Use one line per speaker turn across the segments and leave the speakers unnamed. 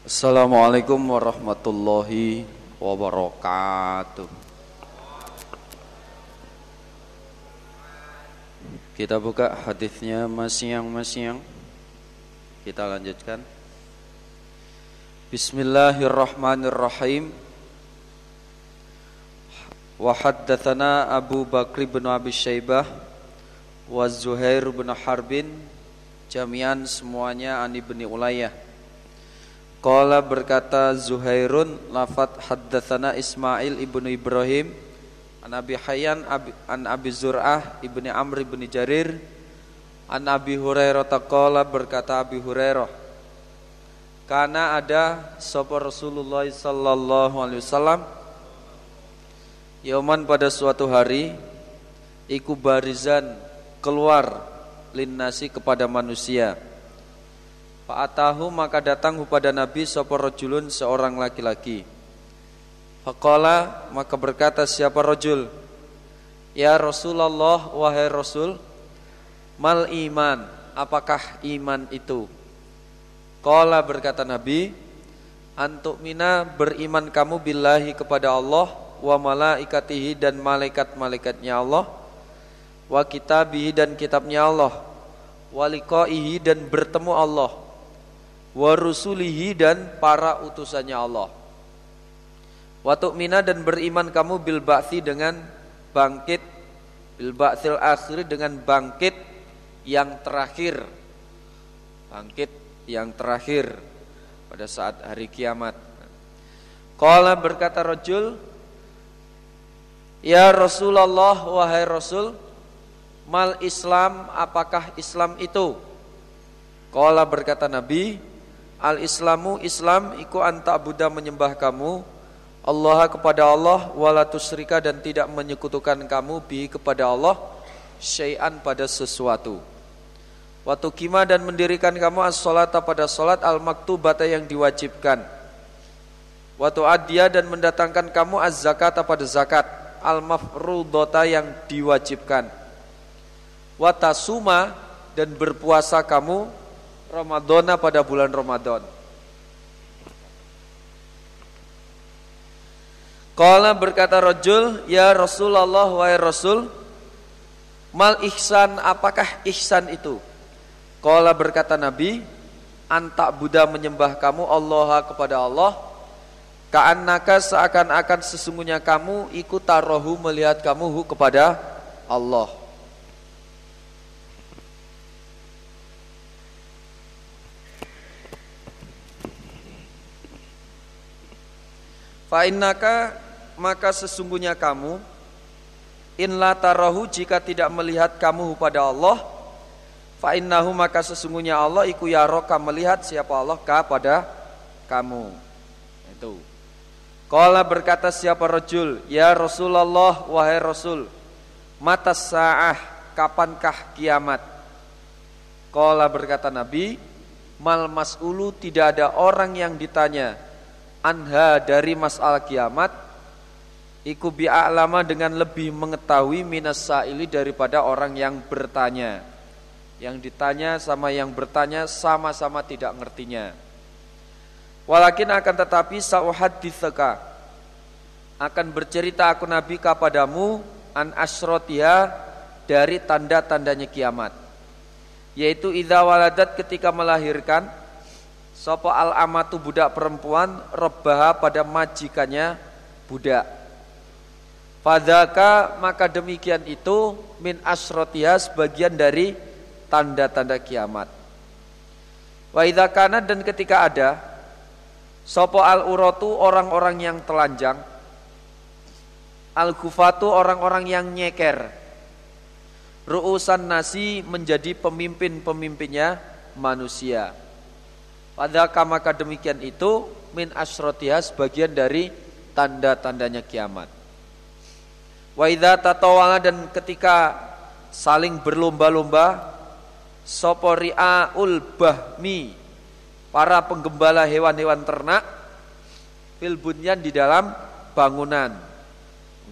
Assalamualaikum warahmatullahi wabarakatuh. Kita buka hadisnya masing-masing. Kita lanjutkan. Bismillahirrahmanirrahim. Wa Abu Bakri bin Abi Syaibah wa Zuhair bin Harbin jami'an semuanya ani bin Ulayyah Qala berkata Zuhairun lafat haddatsana Ismail ibnu Ibrahim an Abi Hayyan an Abi Zur'ah ibni Amr ibni Jarir an Abi Hurairah taqala berkata Abi Hurairah karena ada sapa Rasulullah sallallahu alaihi wasallam Yauman pada suatu hari iku barizan keluar linnasi kepada manusia Fa'atahu maka datang kepada Nabi sapa rajulun seorang laki-laki. Faqala maka berkata siapa rajul? Ya Rasulullah wahai Rasul, mal iman, apakah iman itu? Qala berkata Nabi, antuk mina beriman kamu billahi kepada Allah wa malaikatihi dan malaikat-malaikatnya Allah wa kitabihi dan kitabnya Allah wa liqaihi dan bertemu Allah wa rusulihi dan para utusannya Allah. Wa tu'mina dan beriman kamu bil ba'thi dengan bangkit bil ba'thil akhir dengan bangkit yang terakhir. Bangkit yang terakhir pada saat hari kiamat. Qala berkata rajul Ya Rasulullah wahai Rasul mal Islam apakah Islam itu? Qala berkata Nabi Al-Islamu Islam iku anta Buddha menyembah kamu Allah kepada Allah wala tusyrika dan tidak menyekutukan kamu bi kepada Allah syai'an pada sesuatu. Waktu kima dan mendirikan kamu as-salata pada salat al-maktubata yang diwajibkan. Waktu adia dan mendatangkan kamu az-zakata pada zakat al-mafrudota yang diwajibkan. Watasuma dan berpuasa kamu Ramadana pada bulan Ramadan. Kala berkata rojul, ya Rasulullah wahai Rasul, mal ihsan apakah ihsan itu? Kala berkata Nabi, antak Buddha menyembah kamu Allah kepada Allah, ka'annaka seakan-akan sesungguhnya kamu ikut tarohu melihat kamu kepada Allah. Fa'innaka maka sesungguhnya kamu in la tarahu jika tidak melihat kamu pada Allah fa'innahu maka sesungguhnya Allah iku yaroka melihat siapa Allah ka pada kamu. Itu. Kala berkata siapa rajul, ya Rasulullah wahai Rasul, mata sa'ah kapankah kiamat? Kala berkata Nabi, mal mas'ulu tidak ada orang yang ditanya anha dari masalah kiamat iku bi'a'lama dengan lebih mengetahui minas sa'ili daripada orang yang bertanya. Yang ditanya sama yang bertanya sama-sama tidak ngertinya. Walakin akan tetapi ditheka akan bercerita aku Nabi kepadamu an asrotia dari tanda-tandanya kiamat. Yaitu idza waladat ketika melahirkan Sopo al amatu budak perempuan rebaha pada majikannya budak. Fadaka maka demikian itu min asrotiha sebagian dari tanda-tanda kiamat. Wa dan ketika ada sopo al urotu orang-orang yang telanjang, al kufatu orang-orang yang nyeker, ruusan nasi menjadi pemimpin-pemimpinnya manusia. Pada maka demikian itu min asrotiha sebagian dari tanda-tandanya kiamat. Wa idza tatawala dan ketika saling berlomba-lomba soporiaul bahmi para penggembala hewan-hewan ternak fil di dalam bangunan.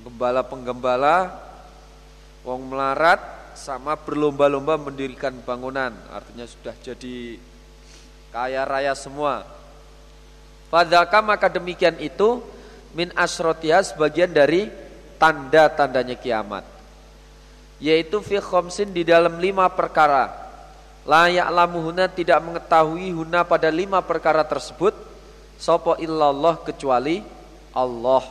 Penggembala-penggembala wong melarat sama berlomba-lomba mendirikan bangunan artinya sudah jadi kaya raya semua Fadzaka maka demikian itu min asrotiha sebagian dari tanda-tandanya kiamat. Yaitu fi khomsin di dalam lima perkara. Layak lamuhuna tidak mengetahui huna pada lima perkara tersebut. Sopo illallah kecuali Allah.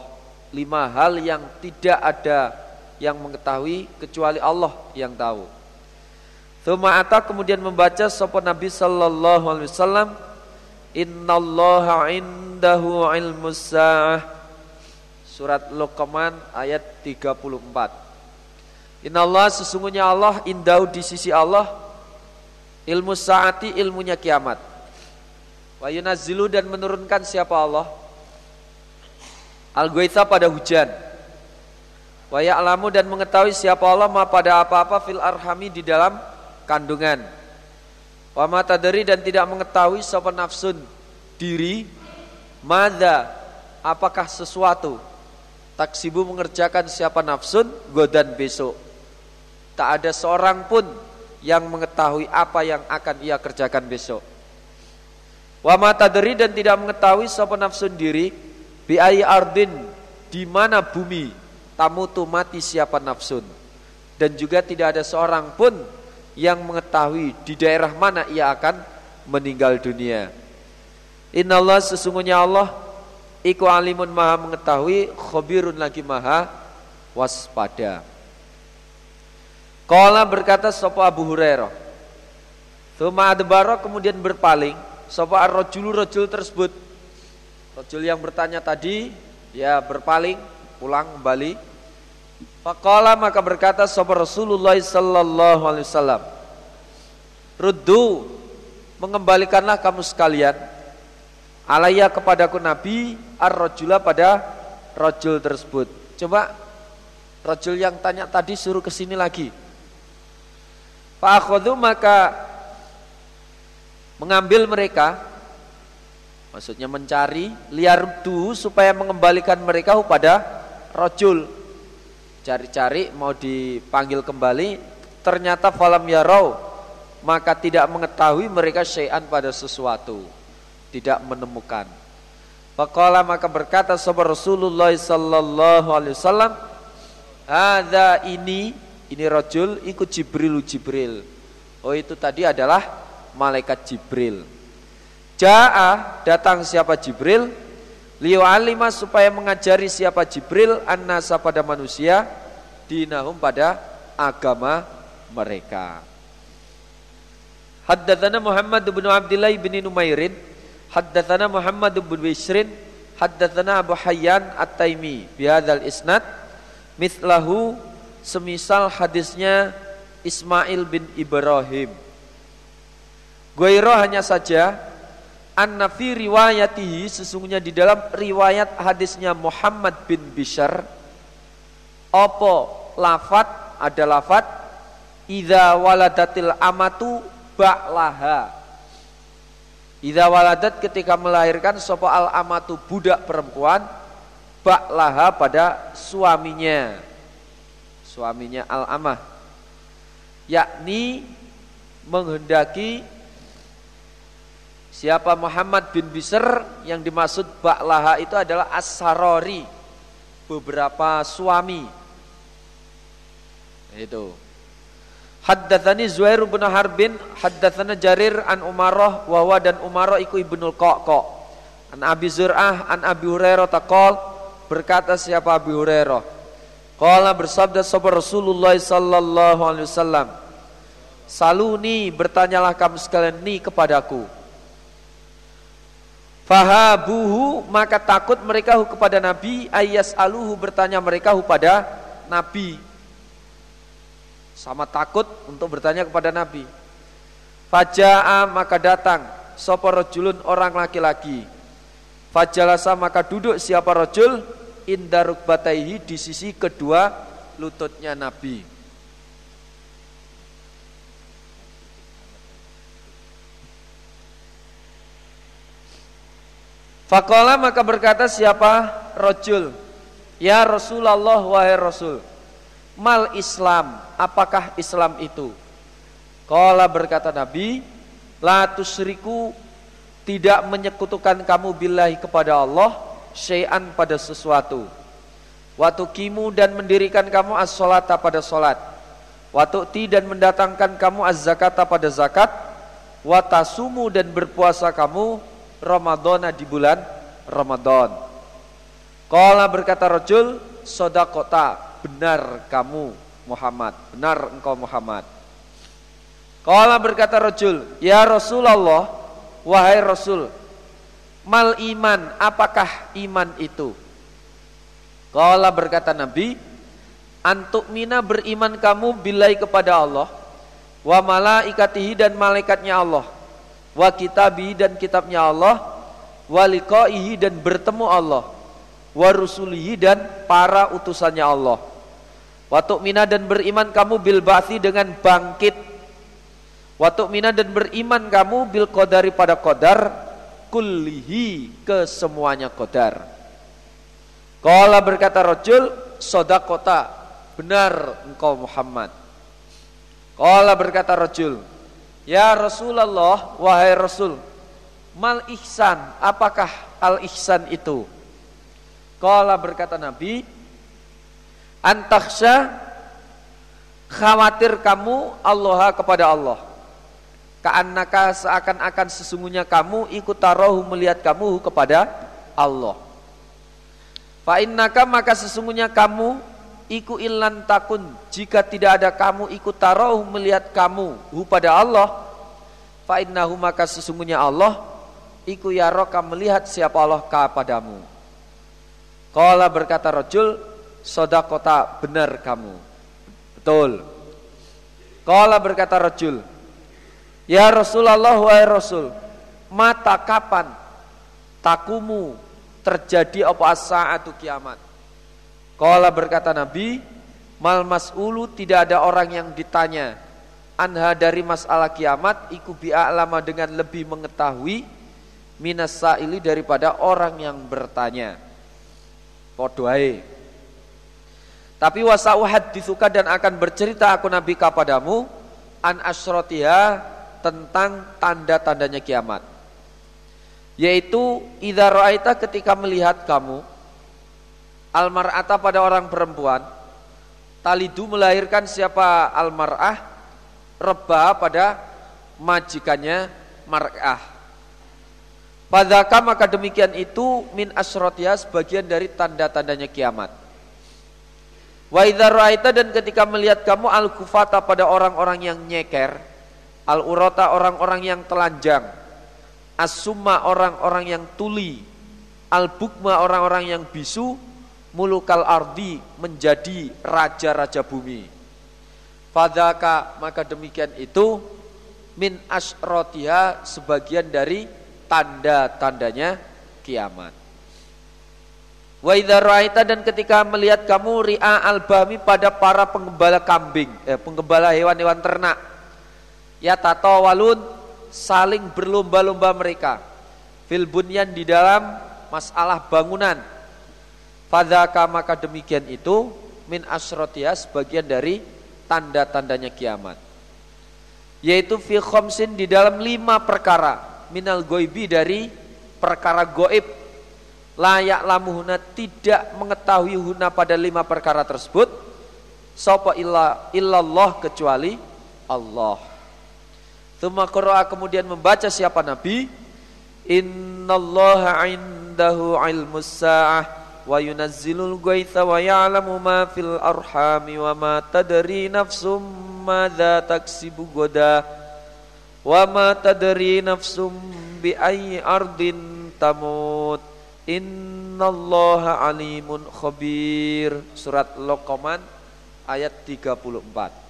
Lima hal yang tidak ada yang mengetahui kecuali Allah yang tahu. Thumma kemudian membaca sopo Nabi sallallahu alaihi wasallam Innallaha indahu ilmu sa'ah. Surat Luqman ayat 34 Innallah sesungguhnya Allah indahu di sisi Allah Ilmu sa'ati ilmunya kiamat. Wa yunazzilu dan menurunkan siapa Allah? Al pada hujan. Wa ya'lamu dan mengetahui siapa Allah ma pada apa-apa fil arhami di dalam kandungan. Wa mata dari dan tidak mengetahui sapa nafsun diri mada apakah sesuatu. Taksibu mengerjakan siapa nafsun godan besok. Tak ada seorang pun yang mengetahui apa yang akan ia kerjakan besok. Wa mata dari dan tidak mengetahui sapa nafsun diri bi ardin di mana bumi tamu tu mati siapa nafsun. Dan juga tidak ada seorang pun yang mengetahui di daerah mana ia akan meninggal dunia. Inallah sesungguhnya Allah iku alimun maha mengetahui khobirun lagi maha waspada. Kala berkata sopo Abu Hurairah. Thumma adbara kemudian berpaling sopo ar-rajulu rajul tersebut. Rajul yang bertanya tadi ya berpaling pulang kembali Faqala maka berkata sahabat Rasulullah sallallahu alaihi wasallam Ruddu mengembalikanlah kamu sekalian alaya kepadaku Nabi ar-rajula pada rajul tersebut. Coba rajul yang tanya tadi suruh ke sini lagi. Fa'akhadhu maka mengambil mereka maksudnya mencari liar du supaya mengembalikan mereka kepada rajul cari-cari mau dipanggil kembali ternyata falam yarau maka tidak mengetahui mereka syai'an pada sesuatu tidak menemukan. Faqala maka berkata sahabat Rasulullah sallallahu alaihi wasallam ada ini ini rajul ikut Jibril Jibril. Oh itu tadi adalah malaikat Jibril. Ja'a datang siapa Jibril Liu alima supaya mengajari siapa Jibril an-nasa pada manusia dinahum pada agama mereka. Haddatsana Muhammad bin Abdullah bin Numairin, haddatsana Muhammad bin Bishrin, haddatsana Abu Hayyan At-Taimi bihadzal isnad mithlahu semisal hadisnya Ismail bin Ibrahim. Goiro hanya saja anna fi riwayatihi sesungguhnya di dalam riwayat hadisnya Muhammad bin Bishr opo lafat ada lafat idza waladatil amatu ba'laha. Idza waladat ketika melahirkan sopo al amatu? Budak perempuan ba'laha pada suaminya. Suaminya al amah. Yakni menghendaki Siapa Muhammad bin Bisr yang dimaksud Ba'laha itu adalah As-Sarori Beberapa suami. Itu. Haddathani Zuhair bin Harbin Haddathana Jarir an Umarah Wawa dan Umarah iku ibnul Qaqqa. An Abi Zur'ah An Abi Hurairah taqal Berkata siapa Abi Hurairah? Qala bersabda sahabat Rasulullah sallallahu alaihi wasallam Saluni bertanyalah kamu sekalian ni kepadaku Fahabuhu maka takut mereka kepada Nabi ayas aluhu bertanya mereka kepada Nabi. Sama takut untuk bertanya kepada Nabi. Faja'a maka datang sapa rajulun orang laki-laki. Fajalasa maka duduk siapa rajul indaruk bataihi di sisi kedua lututnya Nabi. Fakola maka berkata siapa rojul? Ya Rasulullah wahai Rasul Mal Islam Apakah Islam itu? Kala berkata Nabi La tusriku tidak menyekutukan kamu billahi kepada Allah syai'an pada sesuatu. Waktu kimu dan mendirikan kamu as-salata pada salat. Waktu ti dan mendatangkan kamu az-zakata pada zakat. Watasumu dan berpuasa kamu Ramadana di bulan Ramadan Kala berkata rojul sodakota benar kamu Muhammad. Benar engkau Muhammad. Kala berkata rojul, ya Rasulullah, wahai Rasul, mal iman, apakah iman itu? Kala berkata Nabi, antuk mina beriman kamu bilai kepada Allah, wa malaikatihi dan malaikatnya Allah, wa kitabihi dan kitabnya Allah, wa liqaihi dan bertemu Allah, wa rusulihi dan para utusannya Allah. Wa tu'mina dan beriman kamu bil ba'thi dengan bangkit Waktu mina dan beriman kamu bil kodari pada kodar kullihi ke semuanya kodar. Kala berkata rojul sodakota benar engkau Muhammad. Kala berkata rojul ya Rasulullah wahai Rasul mal ihsan apakah al ihsan itu? Kala berkata Nabi antaksya khawatir kamu Allah kepada Allah Ka'annaka seakan-akan sesungguhnya kamu ikut tarohu melihat kamu kepada Allah. Fa'innaka maka sesungguhnya kamu iku ilan takun jika tidak ada kamu ikut tarohu melihat kamu hu pada Allah. Fa'innahu maka sesungguhnya Allah iku yaroka melihat siapa Allah kepadamu. Kala berkata rojul sodakota benar kamu. Betul. Kala berkata rojul Ya Rasulullah wahai Rasul, mata kapan takumu terjadi apa saatu kiamat? Kala berkata Nabi, mal mas'ulu tidak ada orang yang ditanya anha dari masalah kiamat iku bi'a'lama dengan lebih mengetahui minas sa'ili daripada orang yang bertanya. Podoai. Tapi wasauhad disuka dan akan bercerita aku Nabi kepadamu an asrotiha tentang tanda-tandanya kiamat. Yaitu idza ketika melihat kamu almar'ata pada orang perempuan talidu melahirkan siapa almar'ah reba pada majikannya mar'ah Padahal maka demikian itu min asrotia sebagian dari tanda-tandanya kiamat. Wa idza ra'aita dan ketika melihat kamu al-kufata pada orang-orang yang nyeker, Al-urata orang-orang yang telanjang. As-summa orang-orang yang tuli. Al-bukma orang-orang yang bisu. Mulukal ardi menjadi raja-raja bumi. Fadaka maka demikian itu min asrotiha sebagian dari tanda-tandanya kiamat. Wa idza dan ketika melihat kamu ri'a albami pada para penggembala kambing, eh, penggembala hewan-hewan ternak ya tatawalun saling berlomba-lomba mereka fil bunyan di dalam masalah bangunan fadzaka maka demikian itu min asrotia sebagian dari tanda-tandanya kiamat. Yaitu fi khomsin di dalam lima perkara. Minal goibi dari perkara goib. Layak lamuhuna tidak mengetahui huna pada lima perkara tersebut. Sopa illa illallah kecuali Allah. Qara'a kemudian membaca siapa Nabi? Innallaha indahu ilmus sa'ah wa yunazzilul ghaitha wa ya'lamu ma fil arhami wa ma tadri nafsum madza taksibu goda. Wa ma tadri nafsum bi ayyi ardin tamut. Innallaha alimun khabir. Surat Luqman ayat 34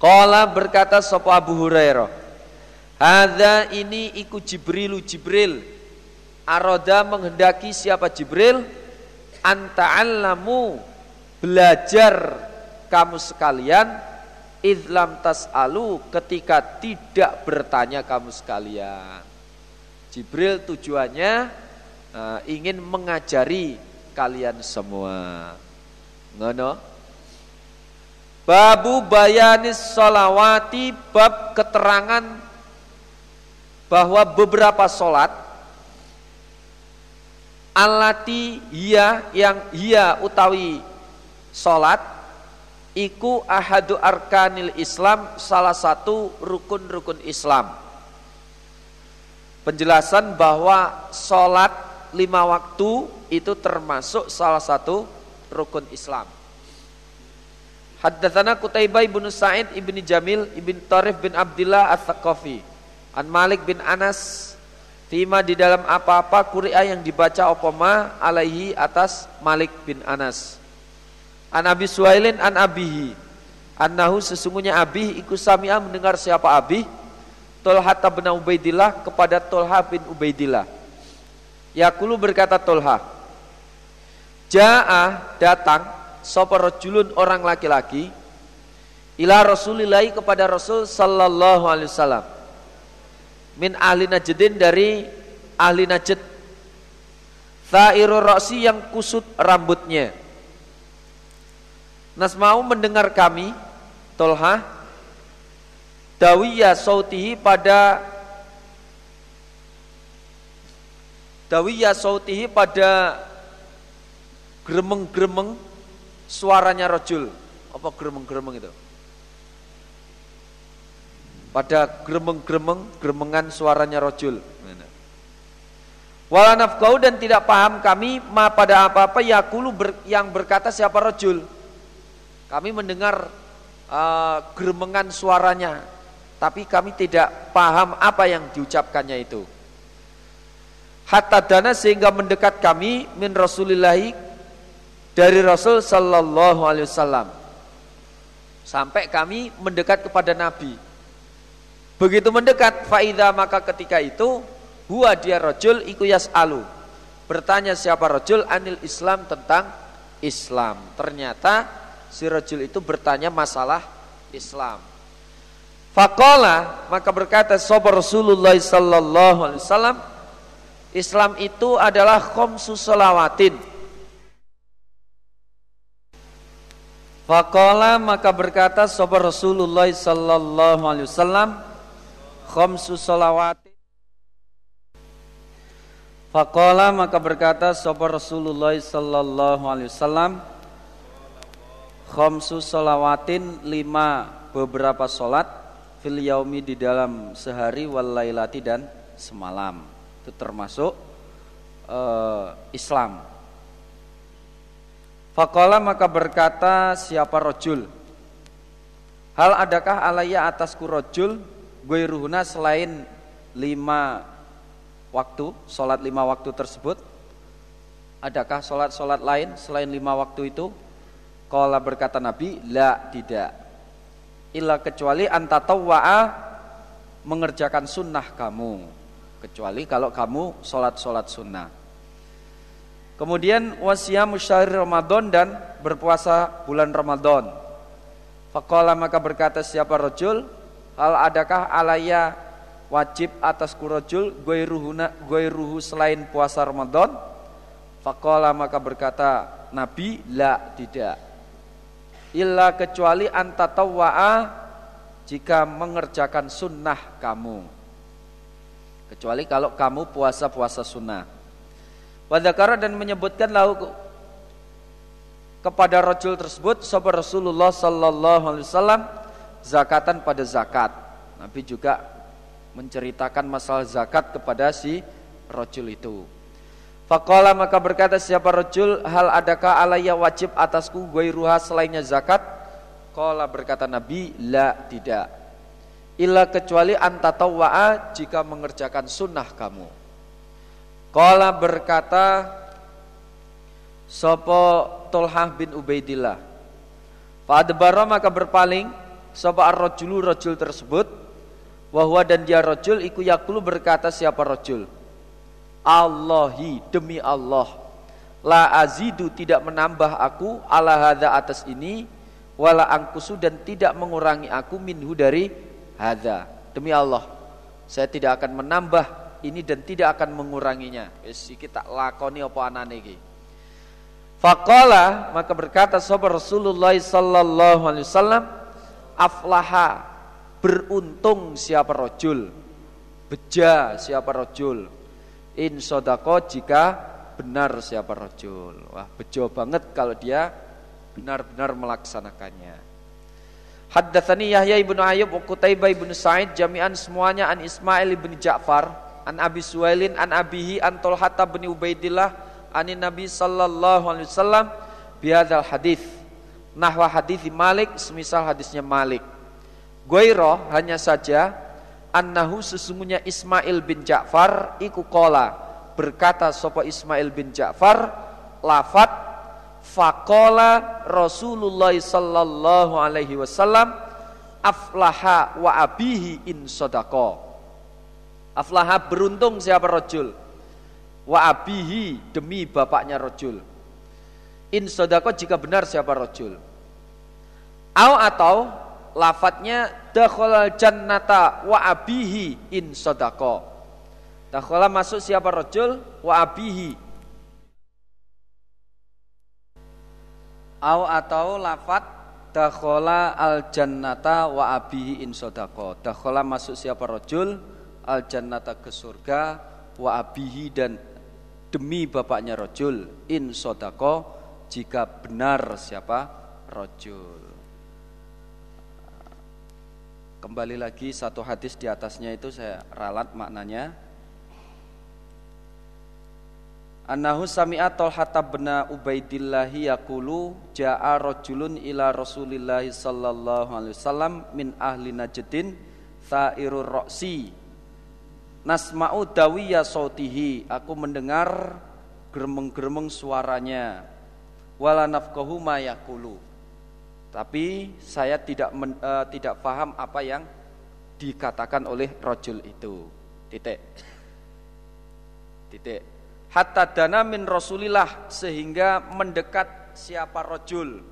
Kala berkata sapa Abu Hurairah, "Hadza ini iku Jibrilu Jibril." Aroda menghendaki siapa Jibril? Anta'allamu belajar kamu sekalian idlam tas'alu ketika tidak bertanya kamu sekalian. Jibril tujuannya uh, ingin mengajari kalian semua. Ngono? Babu bayanis solawati bab keterangan bahwa beberapa solat alati hia yang hia utawi solat iku ahadu arkanil Islam salah satu rukun-rukun Islam. Penjelasan bahwa solat lima waktu itu termasuk salah satu rukun Islam. Haddatsana Qutaibah bin Sa'id ibn Jamil ibn Tarif bin Abdullah Ats-Tsaqafi An Malik bin Anas Fima di dalam apa-apa kuri'a yang dibaca opoma alaihi atas Malik bin Anas. An Abi Suhailin an Abihi. Annahu sesungguhnya Abi ikut Sami'a mendengar siapa Abi Tolha bin Ubaidillah kepada Tolha bin Ubaidillah. Yakulu berkata Tolha Ja'ah datang Sopo rojulun orang laki-laki Ila Rasulillahi kepada Rasul Sallallahu alaihi wasallam min ahli najdin dari ahli najd. Thairu roksi yang kusut rambutnya. Nas mau mendengar kami Tolha Dawiya sautihi pada Dawiya sautihi pada Gremeng-gremeng Suaranya rojul. Apa gremeng-gremeng itu pada gremeng-gremeng, gremengan suaranya rojul. Wala nafkau dan tidak paham kami ma pada apa-apa yakulu ber, yang berkata siapa rojul. Kami mendengar uh, gremengan suaranya, tapi kami tidak paham apa yang diucapkannya itu. Hatta dana sehingga mendekat kami min Rasulillahi dari Rasul Sallallahu Alaihi Wasallam sampai kami mendekat kepada Nabi Begitu mendekat faida maka ketika itu huwa dia rojul iku alu Bertanya siapa rojul anil Islam tentang Islam. Ternyata si rojul itu bertanya masalah Islam. Fakola maka berkata sobar Rasulullah sallallahu alaihi wasallam Islam itu adalah khomsu salawatin. Fakola maka berkata sobar Rasulullah sallallahu alaihi wasallam khamsu salawati. Faqala maka berkata sapa Rasulullah sallallahu alaihi wasallam? Khamsu salawatin lima beberapa solat fil yaumi di dalam sehari wal lailati dan semalam. Itu termasuk uh, Islam. Faqala maka berkata siapa rojul? Hal adakah alaya atasku rojul ruhuna selain lima waktu, sholat lima waktu tersebut, adakah sholat-sholat lain selain lima waktu itu? Kala berkata Nabi, la tidak. Illa kecuali antatawwa'a mengerjakan sunnah kamu. Kecuali kalau kamu sholat-sholat sunnah. Kemudian wasiyam syahri Ramadan dan berpuasa bulan Ramadan. Fakola maka berkata siapa rojul Hal adakah alaya wajib atas kurojul gue ruhu selain puasa Ramadan? Fakola maka berkata Nabi la tidak. Illa kecuali antatawwa'a jika mengerjakan sunnah kamu. Kecuali kalau kamu puasa-puasa sunnah. Wadakara dan menyebutkan lahu kepada rojul tersebut sahabat Rasulullah sallallahu alaihi wasallam zakatan pada zakat. Nabi juga menceritakan masalah zakat kepada si rojul itu. Fakola maka berkata siapa rojul hal adakah alaya wajib atasku gue ruha selainnya zakat? Kola berkata Nabi la tidak. Illa kecuali antatawwa'a jika mengerjakan sunnah kamu. Kola berkata Sopo Tolhah bin Ubaidillah. Fadbara maka berpaling sapa ar-rajulu rajul tersebut. Wahwa dan dia rajul iku yakulu berkata siapa rajul. Allahi demi Allah. La azidu tidak menambah aku ala hadza atas ini. Wala angkusu dan tidak mengurangi aku minhu dari hadza. Demi Allah saya tidak akan menambah ini dan tidak akan menguranginya. Wis iki tak lakoni apa anane iki? Faqala maka berkata sahabat Rasulullah sallallahu alaihi wasallam aflaha beruntung siapa rojul beja siapa rojul in sodako jika benar siapa rojul. Wah bejo banget kalau dia benar-benar melaksanakannya. Haddatsani Yahya ibnu Ayyub wa Qutaibah ibnu Sa'id jami'an semuanya an Ismail ibnu Ja'far an Abi Suwailin an Abihi an Tolhata bin Ubaidillah anin Nabi sallallahu alaihi wasallam bihadzal hadis nahwa hadis Malik semisal hadisnya Malik Goiro hanya saja annahu sesungguhnya Ismail bin Ja'far iku kola berkata sopo Ismail bin Ja'far lafat Fakola Rasulullah sallallahu alaihi wasallam aflaha wa abihi in sodako. Aflaha beruntung siapa rojul. Wa abihi demi bapaknya rojul. In sodako jika benar siapa rojul. Au atau lafadznya dakhalal jannata wa abihi in sodako. Dakhala masuk siapa rojul wa abihi au atau lafat dakhola al jannata wa abihi in sodako dakhola masuk siapa rojul al jannata ke surga wa abihi dan demi bapaknya rojul in sodako jika benar siapa? Rojul kembali lagi satu hadis di atasnya itu saya ralat maknanya. Annahu sami'a Talhata bin Ubaidillah yaqulu jaa rajulun ila Rasulillah sallallahu alaihi wasallam min ahli Najdin tha'irur ra'si. Nasma'u dawiya sautihi. Aku mendengar geremeng-geremeng suaranya wala nafqahu ma yaqulu tapi saya tidak men, uh, tidak paham apa yang dikatakan oleh rajul itu titik titik hatta dana min Rasulillah sehingga mendekat siapa rojul.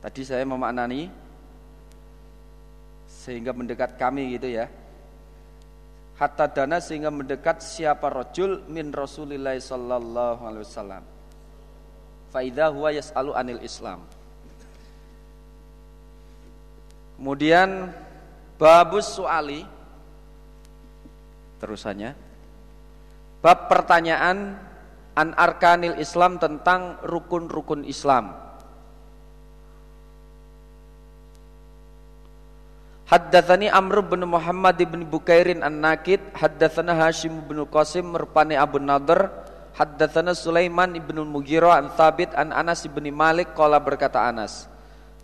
Tadi saya memaknani sehingga mendekat kami gitu ya. Hatta dana sehingga mendekat siapa rojul min Rasulillah sallallahu alaihi wasallam. Faida huwa yas'alu anil Islam. Kemudian babus suali terusannya Bab pertanyaan an arkanil Islam tentang rukun-rukun Islam. Haddatsani Amr bin Muhammad bin Bukairin An-Nakid, haddatsana Hashim bin Qasim merpani Abu Nadhr, haddatsana Sulaiman bin Mughirah an Thabit an Anas bin Malik qala berkata Anas,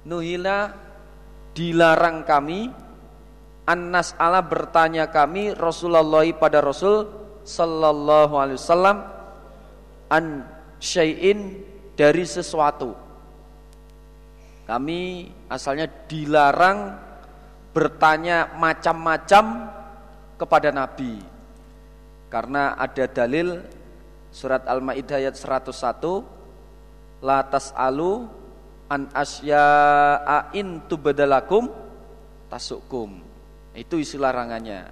Nuhila dilarang kami Anas Allah bertanya kami Rasulullah pada Rasul sallallahu alaihi wasallam an syai'in dari sesuatu. Kami asalnya dilarang bertanya macam-macam kepada Nabi. Karena ada dalil surat Al-Maidah ayat 101 la tas'alu an asya'a in tubadalakum tasukum. Itu isi larangannya.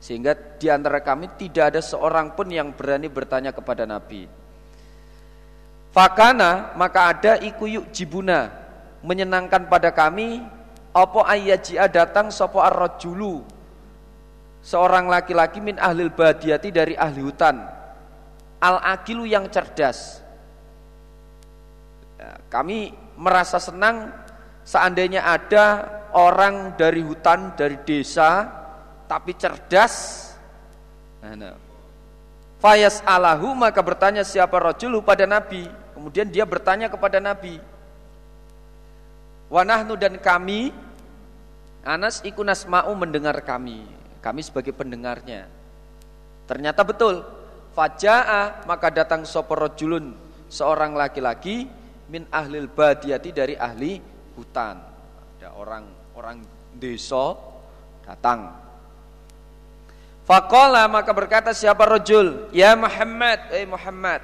Sehingga di antara kami tidak ada seorang pun yang berani bertanya kepada Nabi. Fakana maka ada iku yuk jibuna menyenangkan pada kami opo ayyajia datang sopo arrojulu seorang laki-laki min ahlil badiati dari ahli hutan al akilu yang cerdas ya, kami merasa senang seandainya ada orang dari hutan dari desa tapi cerdas. Nah, Fayas alahu maka bertanya siapa rojulu pada Nabi. Kemudian dia bertanya kepada Nabi. Wanahnu dan kami Anas ikunas mau mendengar kami. Kami sebagai pendengarnya. Ternyata betul. Faja'a maka datang soporojulun seorang laki-laki min ahlil badiati dari ahli hutan. Ada orang orang desa datang. Fakola maka berkata siapa rojul Ya Muhammad. Eh Muhammad.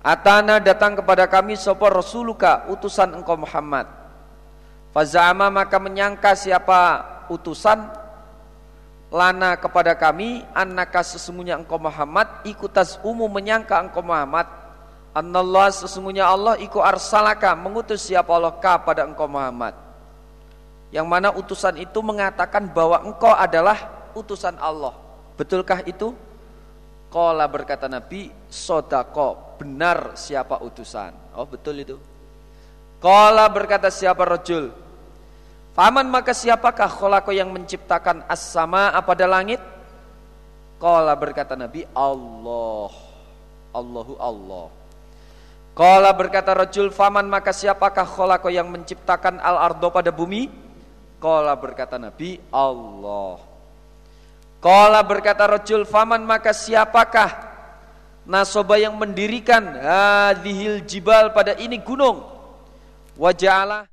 Atana datang kepada kami Sopo Rasuluka utusan engkau Muhammad. Fazama maka menyangka siapa utusan Lana kepada kami Annaka sesungguhnya engkau Muhammad Ikutas umum menyangka engkau Muhammad Annallah sesungguhnya Allah Iku arsalaka mengutus siapa Allah ka pada engkau Muhammad Yang mana utusan itu mengatakan bahwa engkau adalah utusan Allah. Betulkah itu? Kola berkata Nabi, sodako, benar siapa utusan. Oh betul itu. Kola berkata siapa rojul. Faman maka siapakah kolako yang menciptakan as-sama pada langit? Kola berkata Nabi, Allah. Allahu Allah. Kola berkata rojul faman maka siapakah kolako yang menciptakan al-ardo pada bumi? Kola berkata Nabi Allah. Kola berkata rojul faman maka siapakah nasoba yang mendirikan hadhil jibal pada ini gunung? Waja'ala